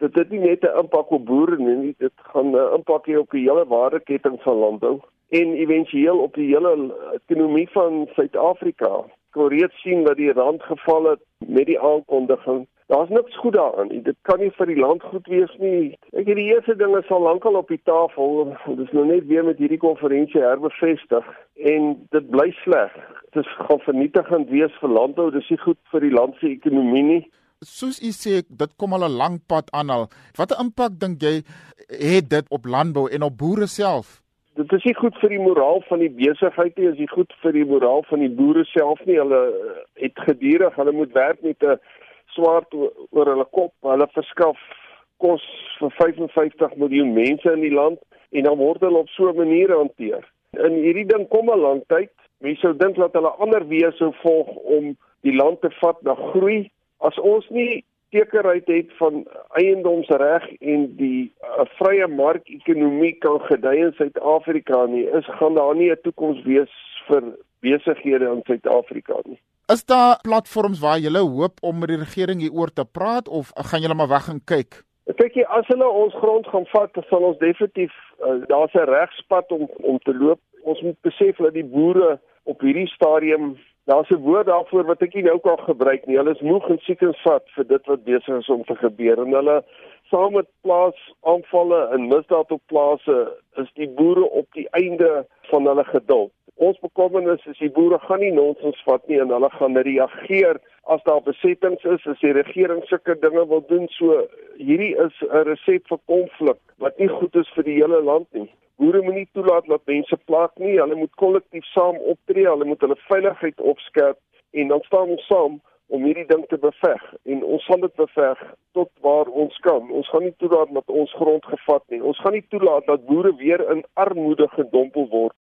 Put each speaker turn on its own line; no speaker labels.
dit het nie net 'n impak op boere nie, dit gaan 'n impak hê op die hele waardeketting van landbou en éventueel op die hele ekonomie van Suid-Afrika. Kon reeds sien dat die rand geval het met die aankondiging. Daar's niks goed daaraan. Dit kan nie vir die land goed wees nie. Ek het die eerste dinge sal lankal op die tafel. Dit is nou net weer met hierdie konferensie herbevestig en dit bly sleg. Dit gaan vernietigend wees vir landbou. Dit is nie goed vir die land se ekonomie nie
soos u sê dit kom al 'n lang pad aan al. Watter impak dink jy het dit op landbou en op boere self?
Dit is nie goed vir die moraal van die besigheid nie, is nie goed vir die moraal van die boere self nie. Hulle het gedurig, hulle moet werk met 'n swaard oor hulle kop. Hulle verskaf kos vir 55 miljoen mense in die land en dan word hulle op so 'n manier hanteer. In hierdie ding kom 'n lang tyd. Mense sou dink dat hulle ander weë sou volg om die land te vat na groei as ons nie sekerheid het van eiendomsreg en die uh, vrye mark-ekonomie kan gedei in Suid-Afrika nie, is gaan daar nie 'n toekoms wees vir besighede in Suid-Afrika nie.
Is daar platforms waar jy hoop om met die regering hieroor te praat of gaan julle maar weg en kyk?
Kyk jy, as hulle ons grond gaan vat, sal ons definitief uh, daar's 'n regspad om om te loop. Ons moet besef dat die boere op hierdie stadium Daar's 'n woord daarvoor wat ek nie nou kan gebruik nie. Hulle is moeg en siek en vat vir dit wat besig is om te gebeur en hulle saam met plaasaanvalle en misdaad op plase is die boere op die einde van hulle geduld. Ons bekommernis is die boere gaan nie nonsens vat nie en hulle gaan reageer as daar besettings is, as die regering sulke dinge wil doen. So hierdie is 'n resept vir konflik wat nie goed is vir die hele land nie. Boere moenie toelaat dat mense plaag nie. Hulle moet kollektief saam optree. Hulle moet hulle veiligheid opskerp en dan staan ons saam om hierdie ding te beveg. En ons sal dit beveg tot waar ons kan. Ons gaan nie toelaat dat ons grond gevat nie. Ons gaan nie toelaat dat boere weer in armoede gedompel word